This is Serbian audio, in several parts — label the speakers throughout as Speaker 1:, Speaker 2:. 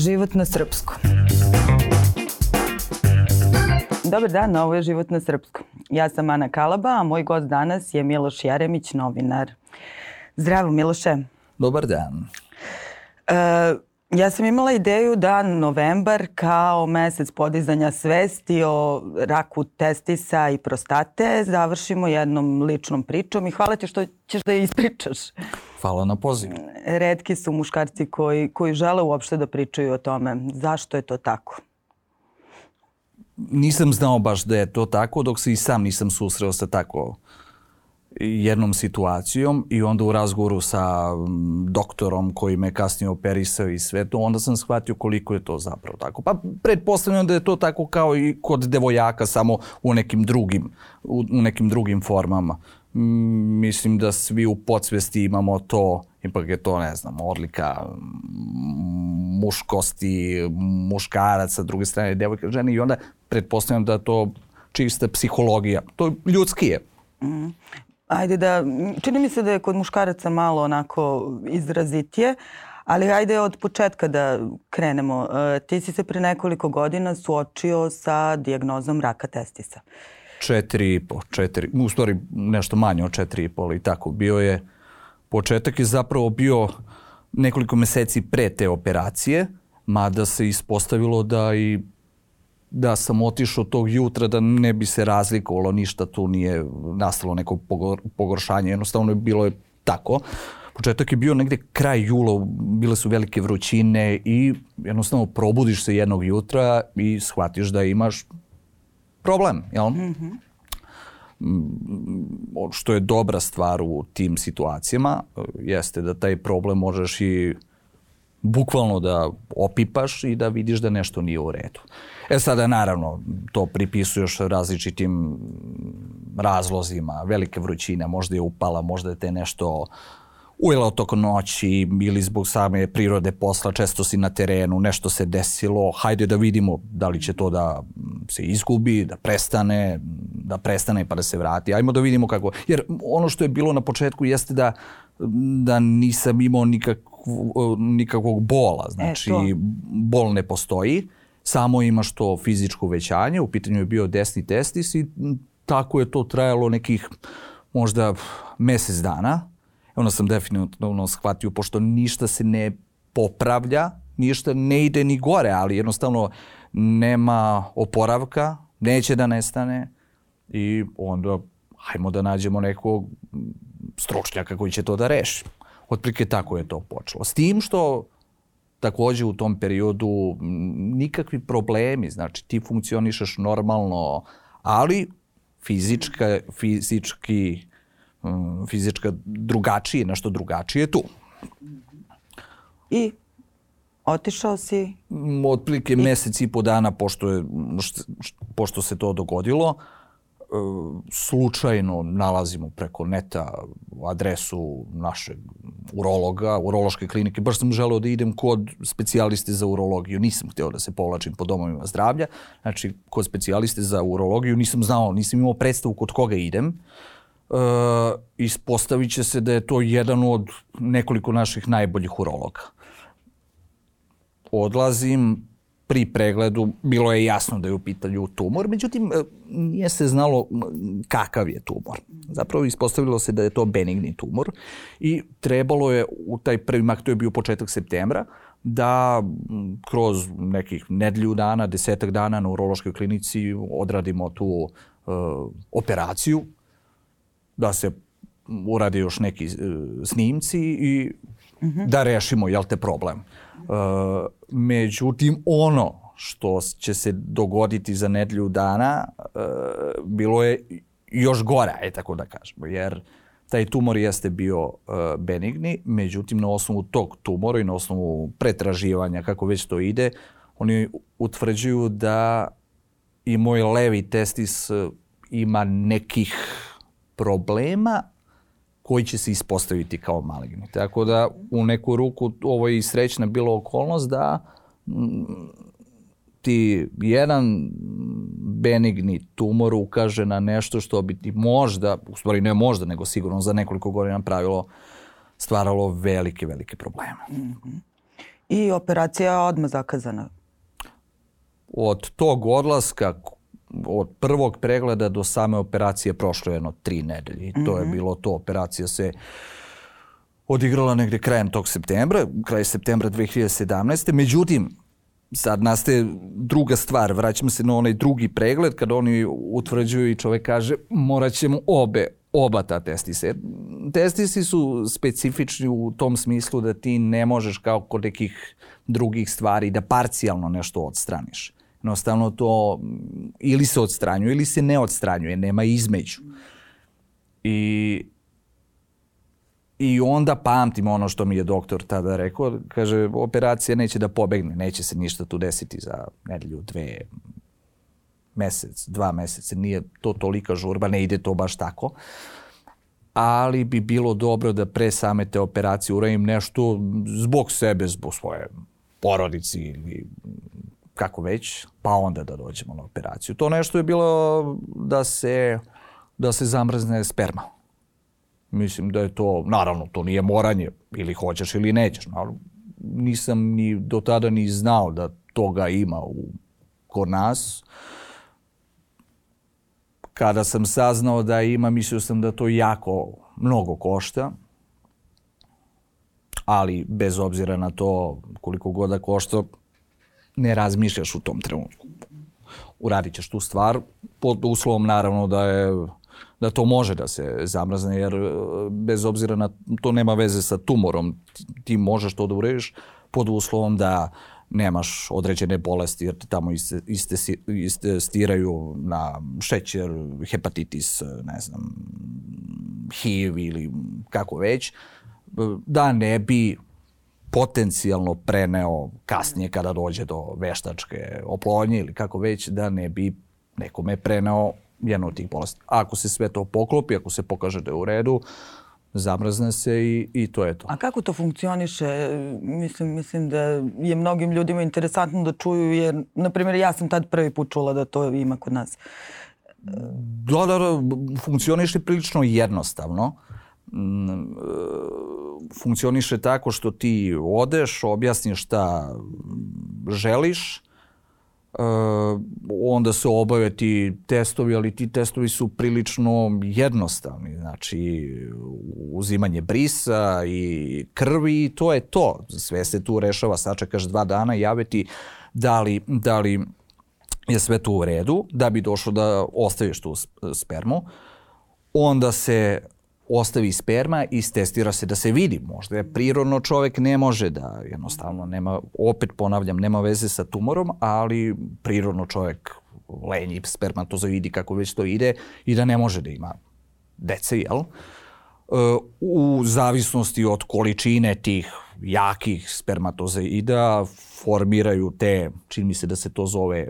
Speaker 1: Život na srpskom. Dobar dan, ovo je Život na srpskom. Ja sam Ana Kalaba, a moj gost danas je Miloš Jeremić, novinar. Zdravo, Miloše.
Speaker 2: Dobar dan.
Speaker 1: E, ja sam imala ideju da novembar kao mesec podizanja svesti o raku testisa i prostate završimo jednom ličnom pričom i hvala ti što ćeš da je ispričaš.
Speaker 2: Hvala na pozivu.
Speaker 1: Redki su muškarci koji, koji žele uopšte da pričaju o tome. Zašto je to tako?
Speaker 2: Nisam znao baš da je to tako, dok se i sam nisam susreo sa tako jednom situacijom i onda u razgovoru sa doktorom koji me kasnije operisao i sve to, onda sam shvatio koliko je to zapravo tako. Pa pretpostavljam da je to tako kao i kod devojaka, samo u nekim drugim, u, nekim drugim formama mislim da svi u podsvesti imamo to, ipak je to, ne znam, odlika muškosti, muškarac, sa druge strane devojka, žena i onda pretpostavljam da to čista psihologija. To je ljudski je. Mm.
Speaker 1: Ajde da, čini mi se da je kod muškaraca malo onako izrazitije, ali ajde od početka da krenemo. E, ti si se pre nekoliko godina suočio sa diagnozom raka testisa.
Speaker 2: Uh, 4,5, 4, u stvari nešto manje od 4,5 i tako. Bio je, početak je zapravo bio nekoliko meseci pre te operacije, mada se ispostavilo da i da sam otišao tog jutra da ne bi se razlikovalo ništa tu nije nastalo neko pogoršanje jednostavno je bilo je tako početak je bio negde kraj jula bile su velike vrućine i jednostavno probudiš se jednog jutra i shvatiš da imaš problem, jel? Mm -hmm što je dobra stvar u tim situacijama jeste da taj problem možeš i bukvalno da opipaš i da vidiš da nešto nije u redu. E sada naravno to pripisuješ različitim razlozima, velike vrućine, možda je upala, možda je te nešto ujela toko noći ili zbog same prirode posla, često si na terenu, nešto se desilo, hajde da vidimo da li će to da se izgubi, da prestane, da prestane pa da se vrati. Ajmo da vidimo kako. Jer ono što je bilo na početku jeste da da nisam imao nikakvog, nikakvog bola, znači e, bol ne postoji samo imaš to fizičko uvećanje, u pitanju je bio desni testis i tako je to trajalo nekih možda mesec dana. Onda sam definitivno shvatio, pošto ništa se ne popravlja, ništa ne ide ni gore, ali jednostavno nema oporavka, neće da nestane i onda hajmo da nađemo nekog stručnjaka koji će to da reši. Otprilike tako je to počelo. S tim što takođe u tom periodu nikakvi problemi, znači ti funkcionišeš normalno, ali fizička, fizički, fizička drugačije, nešto drugačije tu.
Speaker 1: I otišao si?
Speaker 2: Otprilike I... mesec i po dana pošto, je, pošto se to dogodilo, slučajno nalazimo preko neta adresu našeg urologa, urološke klinike. Baš sam želeo da idem kod specijaliste za urologiju. Nisam hteo da se povlačim po domovima zdravlja. Znači, kod specijaliste za urologiju nisam znao, nisam imao predstavu kod koga idem. E, ispostavit će se da je to jedan od nekoliko naših najboljih urologa. Odlazim, pri pregledu bilo je jasno da je u pitanju tumor, međutim e, nije se znalo kakav je tumor. Zapravo ispostavilo se da je to benigni tumor i trebalo je u taj prvi mak, to je bio početak septembra, da kroz nekih nedlju dana, desetak dana na urološkoj klinici odradimo tu uh, operaciju, da se urade još neki uh, snimci i uh. -huh. da rešimo, jel te, problem. Uh, međutim, ono što će se dogoditi za nedlju dana uh, bilo je još gore, aj tako da kažemo, jer taj tumor jeste bio uh, benigni, međutim na osnovu tog tumora i na osnovu pretraživanja, kako već to ide, oni utvrđuju da i moj levi testis ima nekih problema koji će se ispostaviti kao maligni. Tako da u neku ruku ovo je i srećna bila okolnost da mm, ti jedan benigni tumor ukaže na nešto što bi ti možda, u stvari ne možda, nego sigurno za nekoliko godina pravilo, stvaralo velike, velike probleme. Mm -hmm.
Speaker 1: I operacija je odmah zakazana?
Speaker 2: Od tog odlaska, od prvog pregleda do same operacije prošlo je jedno tri nedelje. I to mm -hmm. je mhm. bilo to. Operacija se odigrala negde krajem tog septembra, kraj septembra 2017. Međutim, sad nastaje druga stvar, vraćamo se na onaj drugi pregled kada oni utvrđuju i čovek kaže morat ćemo obe oba ta testise. Testisi su specifični u tom smislu da ti ne možeš kao kod nekih drugih stvari da parcijalno nešto odstraniš. Jednostavno to ili se odstranjuje ili se ne odstranjuje, nema između. I I onda pamtim ono što mi je doktor tada rekao, kaže operacija neće da pobegne, neće se ništa tu desiti za nedelju, dve, mesec, dva meseca, nije to tolika žurba, ne ide to baš tako. Ali bi bilo dobro da pre same te operacije uradim nešto zbog sebe, zbog svoje porodici ili kako već, pa onda da dođemo na operaciju. To nešto je bilo da se, da se zamrzne sperma Mislim da je to, naravno, to nije moranje, ili hoćeš ili nećeš. Naravno, nisam ni do tada ni znao da toga ima u, kod nas. Kada sam saznao da ima, mislio sam da to jako mnogo košta, ali bez obzira na to koliko god da košta, ne razmišljaš u tom trenutku. Uradit ćeš tu stvar, pod uslovom naravno da je da to može da se zamrazne, jer e, bez obzira na to nema veze sa tumorom. Ti možeš to da urediš pod uslovom da nemaš određene bolesti jer tamo iste, iste, iste stiraju na šećer, hepatitis, ne znam, HIV ili kako već, da ne bi potencijalno preneo kasnije kada dođe do veštačke oplodnje ili kako već, da ne bi nekome preneo jedna od tih bolesti. Ako se sve to poklopi, ako se pokaže da je u redu, zamrzne se i, i to je to.
Speaker 1: A kako to funkcioniše? Mislim, mislim da je mnogim ljudima interesantno da čuju, jer, na primjer, ja sam tad prvi put čula da to ima kod nas.
Speaker 2: Da, da, da, funkcioniše prilično jednostavno. E, funkcioniše tako što ti odeš, objasniš šta želiš, Uh, onda se obave ti testovi, ali ti testovi su prilično jednostavni. Znači, uzimanje brisa i krvi i to je to. Sve se tu rešava, sačekaš dva dana, jave ti da li, da li je sve tu u redu, da bi došlo da ostaviš tu spermu. Onda se ostavi sperma i testira se da se vidi. Možda je prirodno čovek ne može da, jednostavno, nema, opet ponavljam, nema veze sa tumorom, ali prirodno čovek lenji spermatozoidi, kako već to ide, i da ne može da ima dece, jel? E, u zavisnosti od količine tih jakih spermatozoida formiraju te, čini mi se da se to zove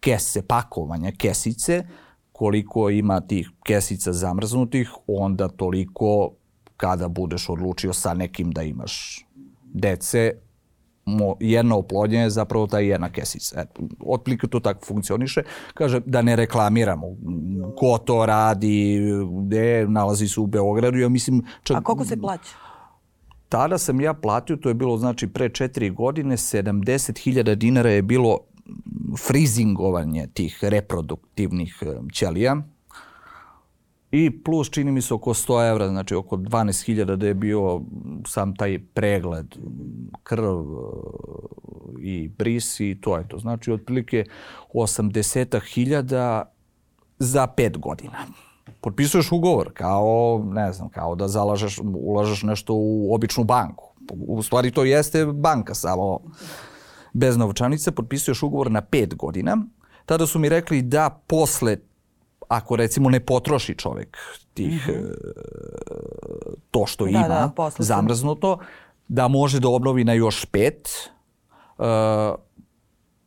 Speaker 2: kese pakovanja, kesice, koliko ima tih kesica zamrznutih, onda toliko kada budeš odlučio sa nekim da imaš dece, mo, jedna oplodnja je zapravo ta jedna kesica. Eto, otprilike to tako funkcioniše. Kaže da ne reklamiramo ko to radi, gde nalazi se u Beogradu. Ja mislim,
Speaker 1: čak, A koliko se plaća?
Speaker 2: Tada sam ja platio, to je bilo znači pre četiri godine, 70.000 dinara je bilo frizingovanje tih reproduktivnih e, ćelija i plus čini mi se oko 100 evra, znači oko 12.000 da je bio sam taj pregled, krv e, i bris i to je to. Znači otprilike 80.000 za 5 godina. Potpisuješ ugovor kao, ne znam, kao da zalažeš, ulažeš nešto u običnu banku. U stvari to jeste banka, samo bez novčanice, potpisuješ ugovor na pet godina. Tada su mi rekli da posle, ako recimo ne potroši čovek tih, mm -hmm. to što da, ima da, zamrznuto, da može da obnovi na još pet, uh,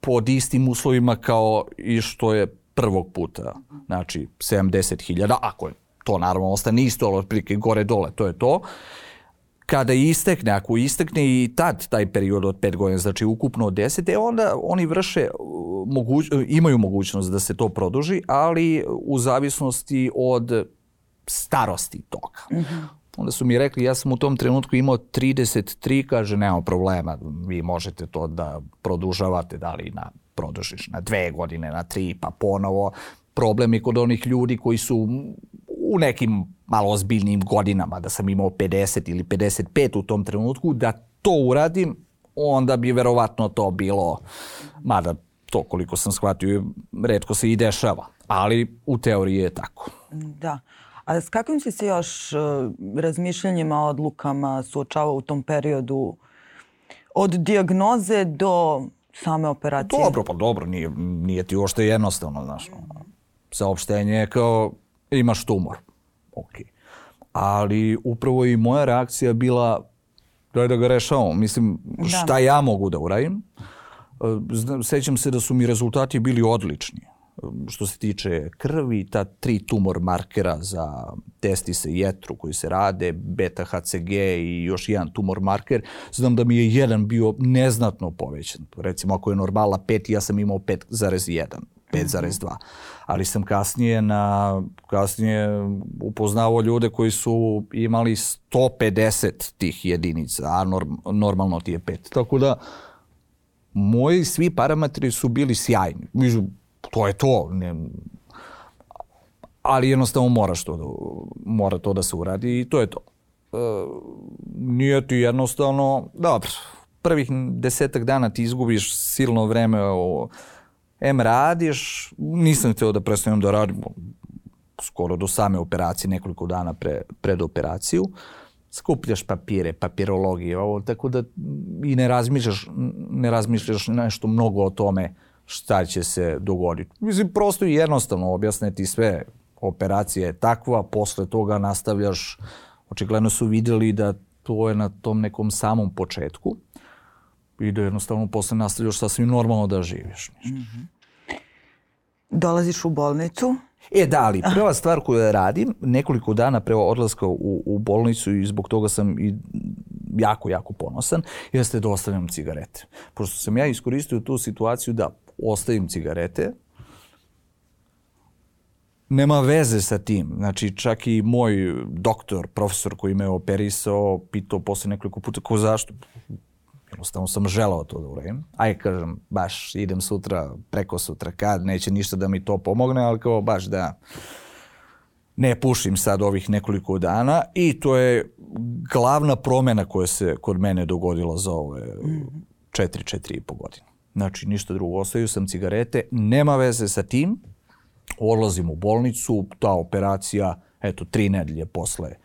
Speaker 2: pod istim uslovima kao i što je prvog puta. Znači, 70.000, ako je to naravno ostane isto, ali otprilike gore dole, to je to. Uh, kada istekne, ako istekne i tad taj period od 5 godina, znači ukupno od 10, e onda oni vrše, uh, moguć, uh, imaju mogućnost da se to produži, ali u zavisnosti od starosti toga. Mm -hmm. Onda su mi rekli, ja sam u tom trenutku imao 33, kaže, nema problema, vi možete to da produžavate, da li na produžiš na dve godine, na tri, pa ponovo. Problem je kod onih ljudi koji su u nekim malo ozbiljnijim godinama, da sam imao 50 ili 55 u tom trenutku, da to uradim, onda bi verovatno to bilo, mada to koliko sam shvatio, redko se i dešava, ali u teoriji je tako.
Speaker 1: Da. A s kakvim si se još uh, razmišljanjima, odlukama suočavao u tom periodu od diagnoze do same operacije?
Speaker 2: Dobro, pa dobro, nije, nije ti uopšte jednostavno, znaš. Saopštenje je kao imaš tumor. Ok. Ali upravo i moja reakcija bila daj da ga rešavamo. Mislim, da. šta ja mogu da uradim? Sećam se da su mi rezultati bili odlični što se tiče krvi, ta tri tumor markera za testise i jetru koji se rade, beta HCG i još jedan tumor marker, znam da mi je jedan bio neznatno povećan. Recimo ako je normala 5, ja sam imao 5,1. 5,2. Ali sam kasnije na kasnije upoznao ljude koji su imali 150 tih jedinica, a norm, normalno ti je 5. Tako da moji svi parametri su bili sjajni to je to. Ne, ali jednostavno moraš to da, mora to da se uradi i to je to. E, nije ti jednostavno, dobro, prvih desetak dana ti izgubiš silno vreme o, M radiš, nisam htio da prestanem da radim skoro do same operacije, nekoliko dana pre, pred operaciju. Skupljaš papire, papirologije, ovo, tako da i ne razmišljaš, ne razmišljaš nešto mnogo o tome šta će se dogoditi. Mislim, prosto i jednostavno objasniti sve. Operacija je takva, posle toga nastavljaš, očigledno su videli da to je na tom nekom samom početku i da jednostavno posle nastavljaš sasvim normalno da živiš. Mm -hmm.
Speaker 1: Dolaziš u bolnicu?
Speaker 2: E da, ali prva stvar koju ja radim, nekoliko dana pre odlaska u, u bolnicu i zbog toga sam i jako, jako ponosan, jeste da ostavljam cigarete. Pošto sam ja iskoristio tu situaciju da ostavim cigarete, nema veze sa tim. Znači, čak i moj doktor, profesor koji me operisao, pitao posle nekoliko puta ko zašto. Jednostavno sam želao to da uradim. Aj, kažem, baš idem sutra, preko sutra, kad, neće ništa da mi to pomogne, ali kao baš da ne pušim sad ovih nekoliko dana i to je glavna promena koja se kod mene dogodila za ove četiri, četiri i po godine. Znači, ništa drugo. Ostavio sam cigarete, nema veze sa tim. Odlazim u bolnicu, ta operacija, eto, tri nedelje posle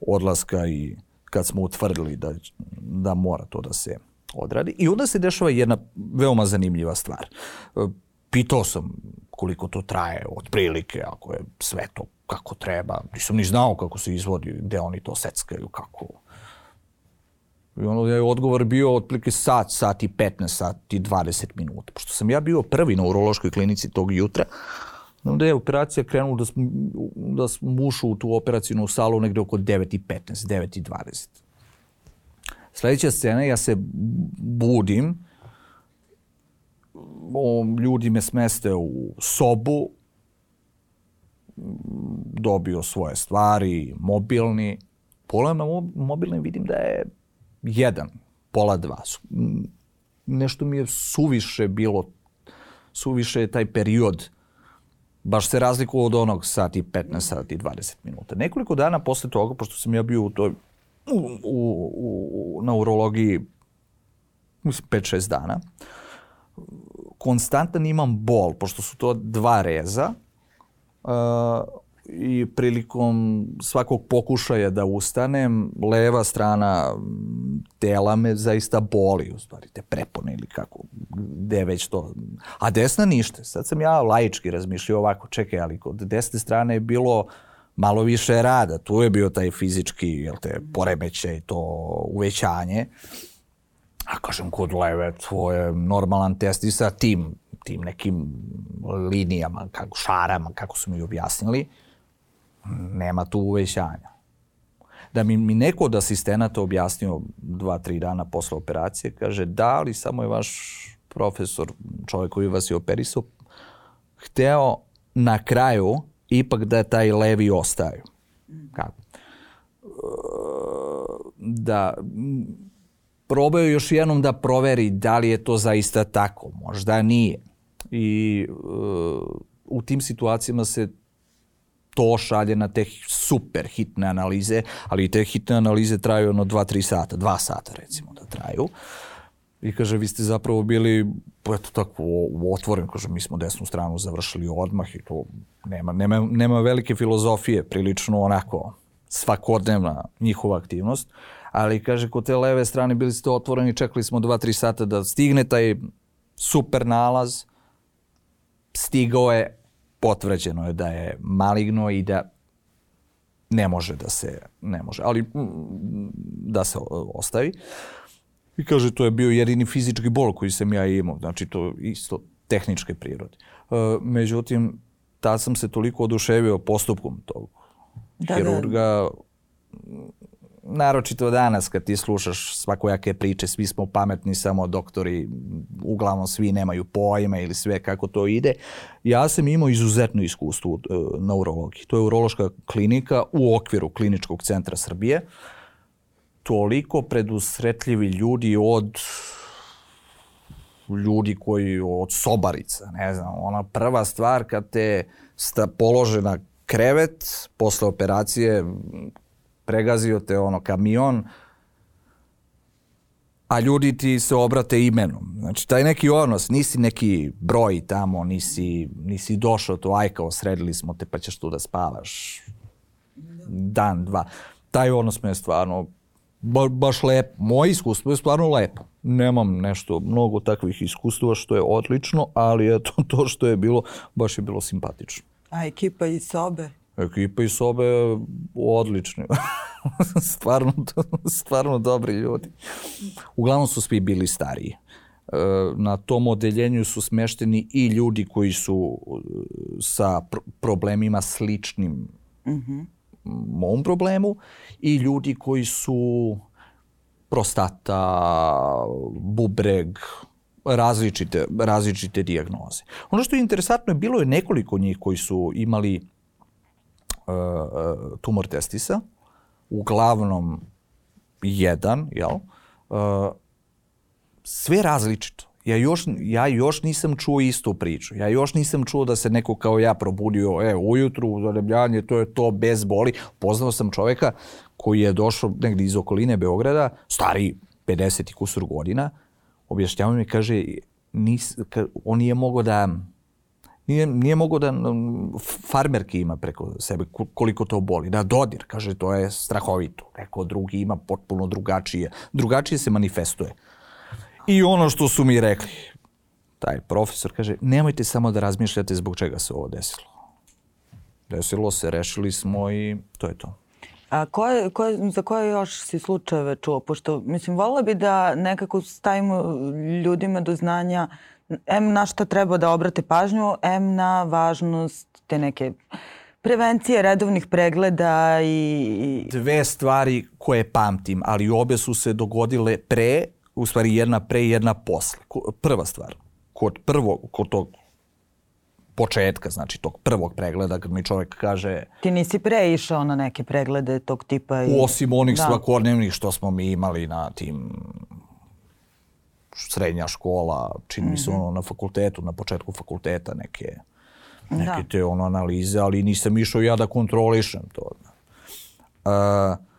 Speaker 2: odlaska i kad smo utvrdili da, da mora to da se odradi. I onda se dešava jedna veoma zanimljiva stvar. Pitao sam koliko to traje, otprilike, ako je sve to kako treba. Nisam ni znao kako se izvodi, gde oni to seckaju, kako I ono je odgovor bio otprilike sat, sat i 15, sat i 20 minuta. Pošto sam ja bio prvi na urološkoj klinici tog jutra, onda je operacija krenula da smo, da smo u tu operacijnu salu negde oko 9 i 15, 9 i 20. Sledeća scena, ja se budim, o, ljudi me smeste u sobu, dobio svoje stvari, mobilni. Pogledam na mobilni vidim da je jedan, pola dva. Nešto mi je suviše bilo, suviše je taj period baš se razlikovao od onog sati 15, sati 20 minuta. Nekoliko dana posle toga, pošto sam ja bio u toj, u, u, u, na urologiji, mislim, 5-6 dana, konstantan imam bol, pošto su to dva reza, uh, i prilikom svakog pokušaja da ustanem, leva strana tela me zaista boli, u stvari, te prepone ili kako, gde već to. A desna ništa. Sad sam ja laički razmišljao ovako, čekaj, ali kod desne strane je bilo malo više rada. Tu je bio taj fizički, jel te, poremećaj, to uvećanje. A kažem, kod leve, to je normalan test i sa tim, tim nekim linijama, kako, šarama, kako su mi objasnili nema tu uvećanja. Da mi, mi neko od asistenata objasnio dva, tri dana posle operacije, kaže da, ali samo je vaš profesor, čovjek koji vas je operisao, hteo na kraju ipak da taj levi ostaju. Kako? da probaju još jednom da proveri da li je to zaista tako. Možda nije. I uh, u tim situacijama se to šalje na te super hitne analize, ali te hitne analize traju ono 2-3 sata, 2 sata recimo da traju. I kaže, vi ste zapravo bili, eto tako, otvoren, kaže, mi smo desnu stranu završili odmah i to nema, nema, nema velike filozofije, prilično onako svakodnevna njihova aktivnost, ali kaže, kod te leve strane bili ste otvoreni, čekali smo 2-3 sata da stigne taj super nalaz, stigao je, potvrđeno je da je maligno i da ne može da se, ne može, ali da se ostavi. I kaže, to je bio jedini fizički bol koji sam ja imao, znači to isto tehničke prirode. E, međutim, tad sam se toliko oduševio postupkom tog da, hirurga, da naročito danas kad ti slušaš svakojake priče, svi smo pametni, samo doktori, uglavnom svi nemaju pojma ili sve kako to ide. Ja sam imao izuzetno iskustvo e, na urologiji. To je urološka klinika u okviru kliničkog centra Srbije. Toliko predusretljivi ljudi od ljudi koji od sobarica, ne znam, ona prva stvar kad te sta polože na krevet posle operacije pregazio te ono kamion, a ljudi ti se obrate imenom. Znači, taj neki odnos, nisi neki broj tamo, nisi, nisi došao tu, aj kao sredili smo te pa ćeš tu da spavaš dan, dva. Taj odnos me je stvarno ba, baš lepo. Moje iskustvo je stvarno lepo. Nemam nešto, mnogo takvih iskustva što je odlično, ali eto, to što je bilo, baš je bilo simpatično.
Speaker 1: A ekipa iz sobe?
Speaker 2: Ekipa iz sobe odlični. stvarno, stvarno dobri ljudi. Uglavnom su svi bili stariji. E, na tom odeljenju su smešteni i ljudi koji su e, sa problemima sličnim mm -hmm. Mom problemu i ljudi koji su prostata, bubreg, različite, različite dijagnoze. Ono što je interesantno je bilo je nekoliko njih koji su imali uh, tumor testisa, uglavnom jedan, jel? Uh, sve različito. Ja još, ja još nisam čuo istu priču. Ja još nisam čuo da se neko kao ja probudio, e, ujutru, zarebljanje, to je to, bez boli. Poznao sam čoveka koji je došao negdje iz okoline Beograda, stari 50 i kusur godina, objašnjava mi, kaže, nis, ka, on nije mogao da nije, nije mogo da farmerki ima preko sebe koliko to boli. Da, dodir, kaže, to je strahovito. Neko drugi ima potpuno drugačije. Drugačije se manifestuje. I ono što su mi rekli, taj profesor kaže, nemojte samo da razmišljate zbog čega se ovo desilo. Desilo se, rešili smo i to je to.
Speaker 1: A koje, koje, za koje još si slučajeve čuo? Pošto, mislim, volila bi da nekako stavimo ljudima do znanja M na šta treba da obrate pažnju, M na važnost te neke prevencije redovnih pregleda i...
Speaker 2: Dve stvari koje pamtim, ali obe su se dogodile pre, u stvari jedna pre i jedna posle. Prva stvar, kod prvog, kod tog početka, znači tog prvog pregleda, kad mi čovjek kaže...
Speaker 1: Ti nisi pre išao na neke preglede tog tipa?
Speaker 2: I... Osim onih da. svakodnevnih što smo mi imali na tim srednja škola, čini mi se mhm. ono na fakultetu, na početku fakulteta neke, neke da. te ono analize, ali nisam išao ja da kontrolišem to. Uh,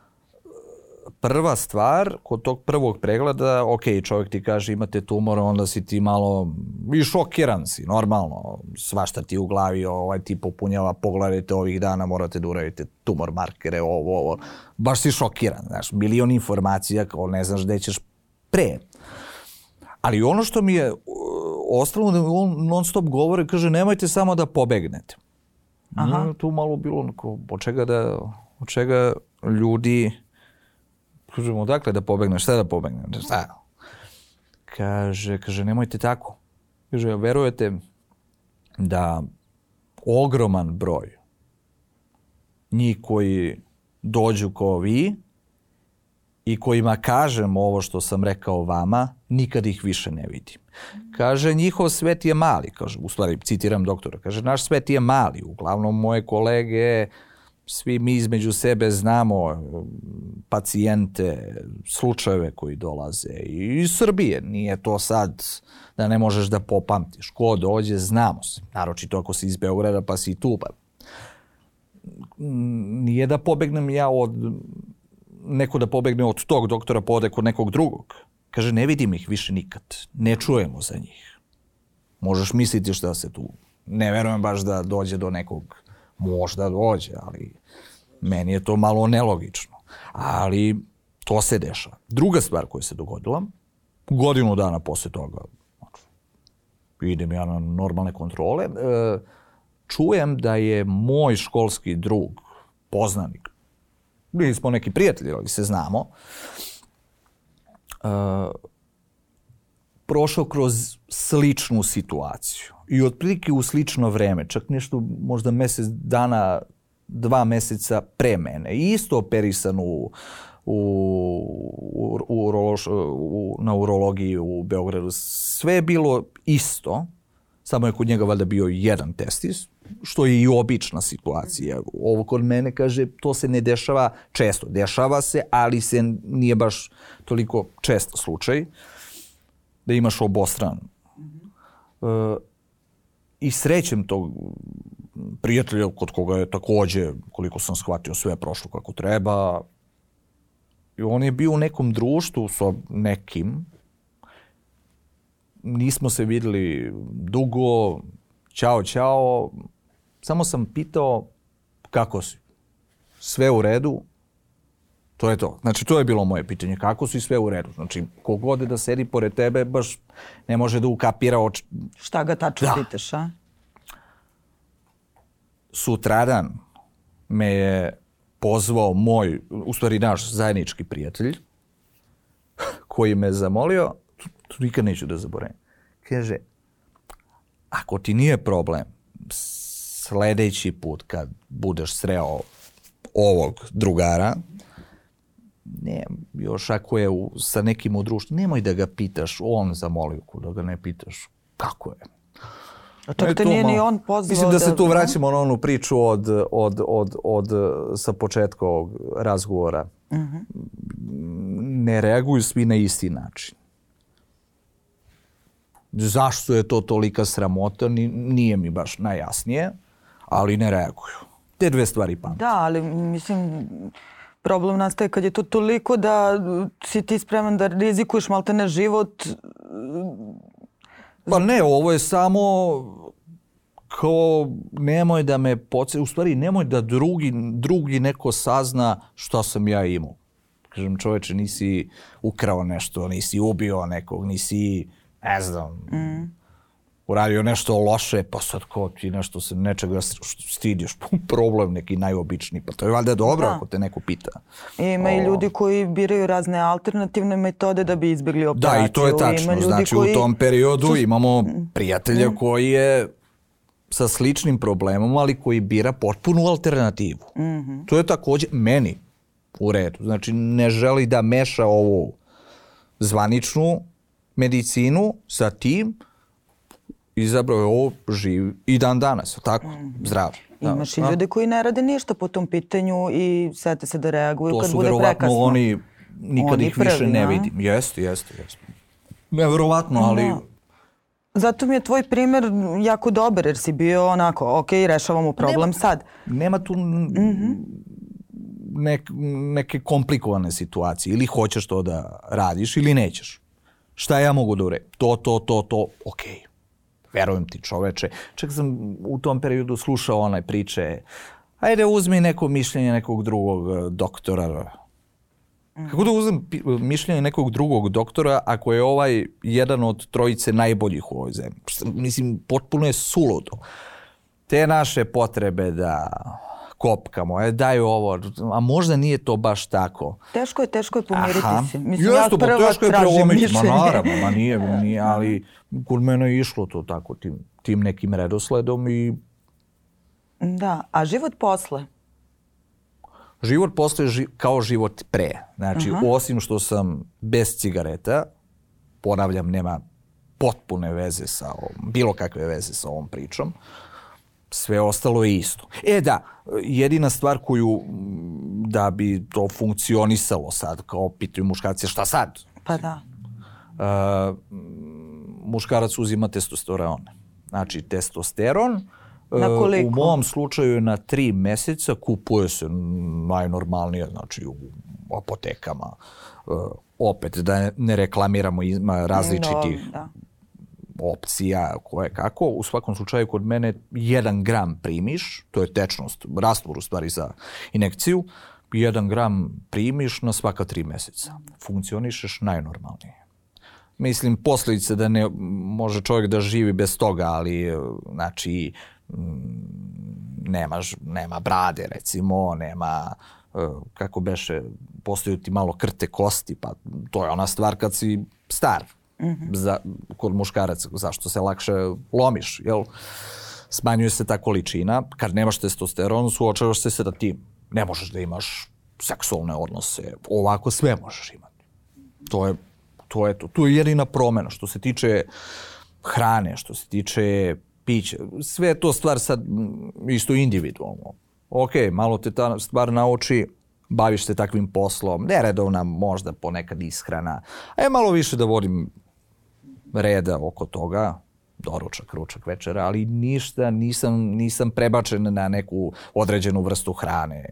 Speaker 2: prva stvar, kod tog prvog pregleda, ok, čovjek ti kaže imate tumor, onda si ti malo i šokiran si, normalno, svašta ti u glavi, ovaj ti popunjava, pogledajte ovih dana, morate da uradite tumor markere, ovo, ovo, baš si šokiran, znaš, milion informacija, kao ne znaš gde ćeš pre. Ali ono što mi je ostalo, da on non stop govore, kaže, nemojte samo da pobegnete. Aha. No, tu malo bilo onako, od čega da, od čega ljudi, kažemo, odakle da pobegneš, šta da pobegneš, šta? Kaže, kaže, nemojte tako. Kaže, verujete da ogroman broj njih koji dođu kao vi, i kojima kažem ovo što sam rekao vama, nikad ih više ne vidim. Kaže, njihov svet je mali, kaže, u stvari citiram doktora, kaže, naš svet je mali, uglavnom moje kolege svi mi između sebe znamo e, pacijente, slučajeve koji dolaze i iz Srbije. Nije to sad da ne možeš da popamtiš. Ko dođe, znamo se. Naročito ako si iz Beograda pa si tu. Pa. Nije da pobegnem ja od neko da pobegne od tog doktora pa ode kod nekog drugog. Kaže, ne vidim ih više nikad. Ne čujemo za njih. Možeš misliti šta se tu... Ne verujem baš da dođe do nekog Možda dođe, ali meni je to malo nelogično. Ali to se dešava. Druga stvar koja se dogodila, godinu dana posle toga, idem ja na normalne kontrole, e, čujem da je moj školski drug, poznanik, bili smo neki prijatelji, ali se znamo, e, prošao kroz sličnu situaciju i otprilike u slično vreme, čak nešto možda mesec dana, dva meseca pre mene. I isto operisan u, u, u, u, urološ, u, na urologiji u Beogradu. Sve je bilo isto, samo je kod njega valjda bio jedan testis, što je i obična situacija. Ovo kod mene kaže, to se ne dešava često. Dešava se, ali se nije baš toliko često slučaj da imaš obostran. Mm -hmm. e, i srećem tog prijatelja kod koga je takođe, koliko sam shvatio, sve prošlo kako treba. I on je bio u nekom društvu sa nekim. Nismo se videli dugo. Ćao, ćao. Samo sam pitao kako si. Sve u redu? To je to. Znači, to je bilo moje pitanje. Kako su i sve u redu? Znači, kogod da sedi pored tebe, baš ne može da ukapira oč...
Speaker 1: Šta ga tačno da. pitaš, a?
Speaker 2: Sutradan me je pozvao moj, u stvari naš zajednički prijatelj, koji me zamolio, to nikad neću da zaboravim. Kaže, ako ti nije problem, sledeći put kad budeš sreo ovog drugara, ne, još ako je u, sa nekim u društvu, nemoj da ga pitaš, on zamolio, da ga ne pitaš kako je.
Speaker 1: A čak te nije ni on pozvao
Speaker 2: Mislim da, da se tu vraćamo na onu priču od, od, od, od, sa početka ovog razgovora. Uh mhm. -huh. Ne reaguju svi na isti način. Zašto je to tolika sramota, nije mi baš najjasnije, ali ne reaguju. Te dve stvari pamtim.
Speaker 1: Da, ali mislim, problem nastaje kad je to toliko da si ti spreman da rizikuješ malte ne život.
Speaker 2: Pa ne, ovo je samo kao nemoj da me poce, u stvari nemoj da drugi, drugi neko sazna šta sam ja imao. Kažem čoveče, nisi ukrao nešto, nisi ubio nekog, nisi, ne znam, mm uradio nešto loše, pa sad ko ti nešto se nečega stidiš, problem neki najobičniji, pa to je valjda dobro da. ako te neko pita.
Speaker 1: I ima o... i ljudi koji biraju razne alternativne metode da bi izbjegli operaciju.
Speaker 2: Da, i to je tačno. Znači koji... u tom periodu imamo prijatelja mm. koji je sa sličnim problemom, ali koji bira potpunu alternativu. Mm -hmm. To je takođe meni u redu. Znači ne želi da meša ovu zvaničnu medicinu sa tim, izabrao je ovo živ i dan danas, tako, mm. zdrav.
Speaker 1: Da. Imaš i ljude koji ne rade ništa po tom pitanju i sete se da reaguju to kad bude prekasno. To su
Speaker 2: oni, nikad oni ih prvi, više ne vidim. Jeste, jeste, jeste. Neverovatno, ali... Da.
Speaker 1: Zato mi je tvoj primer jako dobar jer si bio onako, ok, rešavamo problem nema, sad.
Speaker 2: Nema tu mm -hmm. nek, neke komplikovane situacije. Ili hoćeš to da radiš ili nećeš. Šta ja mogu da uredim? To, to, to, to, okej. Okay verujem ti čoveče. Čak sam u tom periodu slušao onaj priče, ajde uzmi neko mišljenje nekog drugog e, doktora. Kako da uzmem mišljenje nekog drugog doktora ako je ovaj jedan od trojice najboljih u ovoj zemlji? Mislim, potpuno je suludo. Te naše potrebe da kopkamo, e, daj ovo, a možda nije to baš tako.
Speaker 1: Teško je, teško je pomiriti Aha. se. Mislim,
Speaker 2: Jesto, ja prva teško je prelomiti, ma naravno, ma nije, nije, ali kod mene je išlo to tako, tim, tim nekim redosledom i...
Speaker 1: Da, a život posle?
Speaker 2: Život posle je ži, kao život pre. Znači, uh -huh. osim što sam bez cigareta, ponavljam, nema potpune veze sa ovom, bilo kakve veze sa ovom pričom, Sve ostalo je isto. E da, jedina stvar koju da bi to funkcionisalo sad kao pitaju muškarci, šta sad?
Speaker 1: Pa da.
Speaker 2: Uh, muškarac uzima testosteron. Znači testosteron
Speaker 1: Na koliko?
Speaker 2: u mom slučaju na tri meseca kupuje se najnormalnije, znači u apotekama. Uh, opet da ne reklamiramo, ima različitih
Speaker 1: No, da.
Speaker 2: Opcija koje kako. U svakom slučaju kod mene jedan gram primiš, to je tečnost, rastvor u stvari za inekciju, jedan gram primiš na svaka tri meseca. Funkcionišeš najnormalnije. Mislim, posljedice da ne može čovjek da živi bez toga, ali znači mm, nema, brade recimo, nema kako beše, postaju ti malo krte kosti, pa to je ona stvar kad si star. Za, kod muškaraca, zašto se lakše lomiš, jel? Smanjuje se ta količina, kad nemaš testosteron, suočavaš se sa tim. Ne možeš da imaš seksualne odnose, ovako sve možeš imati. To je to. Je to. Tu je jedina promena što se tiče hrane, što se tiče pića. Sve je to stvar sad mm, isto individualno. Ok, malo te ta stvar nauči, baviš se takvim poslom, neredovna možda ponekad ishrana, a je malo više da vodim reda oko toga, doručak, ručak, večera, ali ništa, nisam, nisam prebačen na neku određenu vrstu hrane.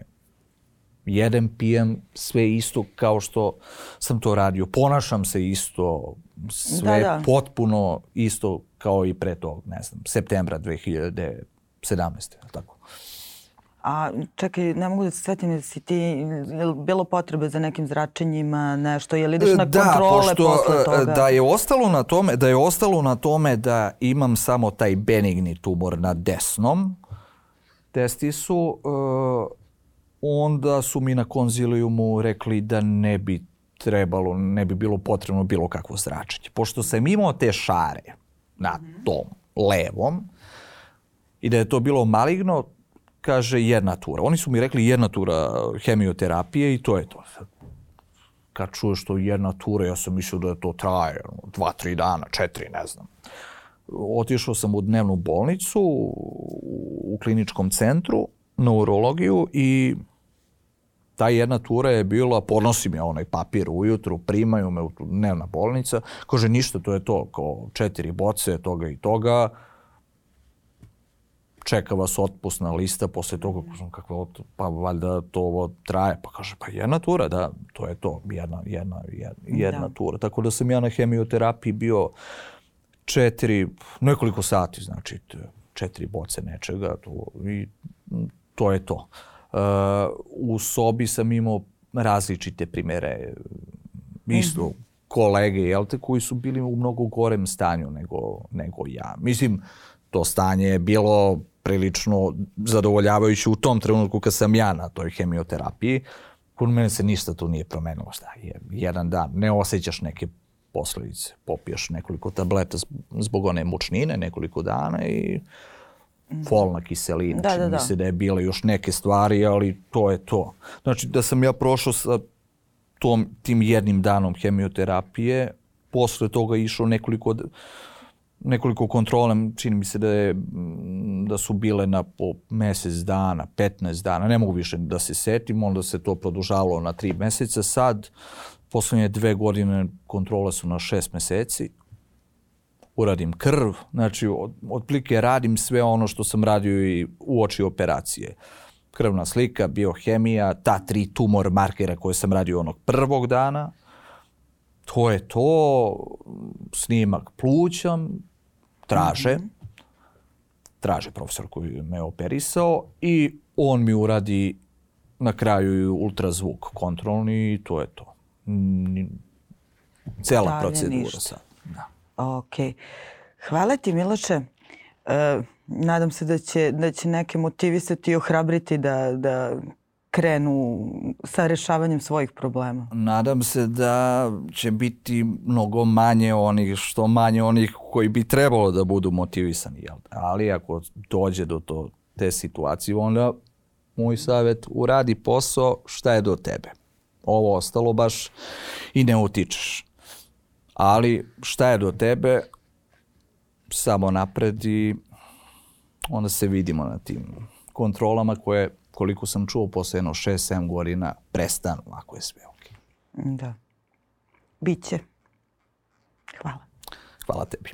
Speaker 2: Jedem, pijem sve isto kao što sam to radio. Ponašam se isto, sve
Speaker 1: Da, da.
Speaker 2: potpuno isto kao i pre tog, ne znam, septembra 2017. jel Tako.
Speaker 1: A čekaj, ne mogu da se svetim da si ti, je li bilo potrebe za nekim zračenjima, nešto, je li ideš na kontrole posle
Speaker 2: e,
Speaker 1: toga?
Speaker 2: da je ostalo na tome da je ostalo na tome da imam samo taj benigni tumor na desnom testisu e, onda su mi na konzilijumu rekli da ne bi trebalo, ne bi bilo potrebno bilo kakvo zračenje. Pošto sam imao te šare na tom levom i da je to bilo maligno, kaže jedna tura. Oni su mi rekli jedna tura hemioterapije i to je to. Kad čuješ to jedna tura, ja sam mislio da to traje dva, tri dana, četiri, ne znam. Otišao sam u dnevnu bolnicu u kliničkom centru na urologiju i ta jedna tura je bila, podnosim ja onaj papir ujutru, primaju me u dnevna bolnica, kaže ništa, to je to, kao četiri boce toga i toga, čeka vas otpusna lista, posle toga, kažem, kakva, pa valjda to ovo traje, pa kaže, pa jedna tura, da, to je to, jedna, jedna, jedna, jedna
Speaker 1: Da.
Speaker 2: tura. Tako da sam ja na hemioterapiji bio četiri, nekoliko sati, znači četiri boce nečega to, i mm, to je to. Uh, u sobi sam imao različite primere, isto kolege, jel te, koji su bili u mnogo gorem stanju nego, nego ja. Mislim, to stanje je bilo prilično zadovoljavajuće u tom trenutku kad sam ja na toj hemioterapiji. Kod mene se ništa tu nije promenilo. Šta je? Jedan dan ne osjećaš neke posledice. Popiješ nekoliko tableta zbog one mučnine nekoliko dana i folna kiselina.
Speaker 1: Da,
Speaker 2: Čini
Speaker 1: da,
Speaker 2: mi
Speaker 1: da.
Speaker 2: se da je bile još neke stvari, ali to je to. Znači da sam ja prošao sa tom, tim jednim danom hemioterapije, posle toga išao nekoliko, nekoliko kontrola, čini mi se da, je, da su bile na po mesec dana, 15 dana, ne mogu više da se setim, onda se to produžalo na tri meseca. Sad, poslednje dve godine kontrole su na šest meseci, uradim krv, znači od, otplike radim sve ono što sam radio i u oči operacije. Krvna slika, biohemija, ta tri tumor markera koje sam radio onog prvog dana, to je to, snimak pluća, traže, traže profesor koji me operisao i on mi uradi na kraju ultrazvuk kontrolni i to je to. Cela
Speaker 1: Dalje
Speaker 2: procedura
Speaker 1: ništa.
Speaker 2: sad. Da.
Speaker 1: Ok. Hvala ti Miloše. E, nadam se da će, da će neke motivisati i ohrabriti da, da krenu sa rešavanjem svojih problema.
Speaker 2: Nadam se da će biti mnogo manje onih, što manje onih koji bi trebalo da budu motivisani. Jel? Ali ako dođe do to, te situacije, onda moj savjet, uradi posao šta je do tebe. Ovo ostalo baš i ne utičeš. Ali šta je do tebe, samo napred i onda se vidimo na tim kontrolama koje, koliko sam čuo, posle jedno 6-7 godina prestanu ako je sve ok.
Speaker 1: Da. Biće. Hvala.
Speaker 2: Hvala tebi.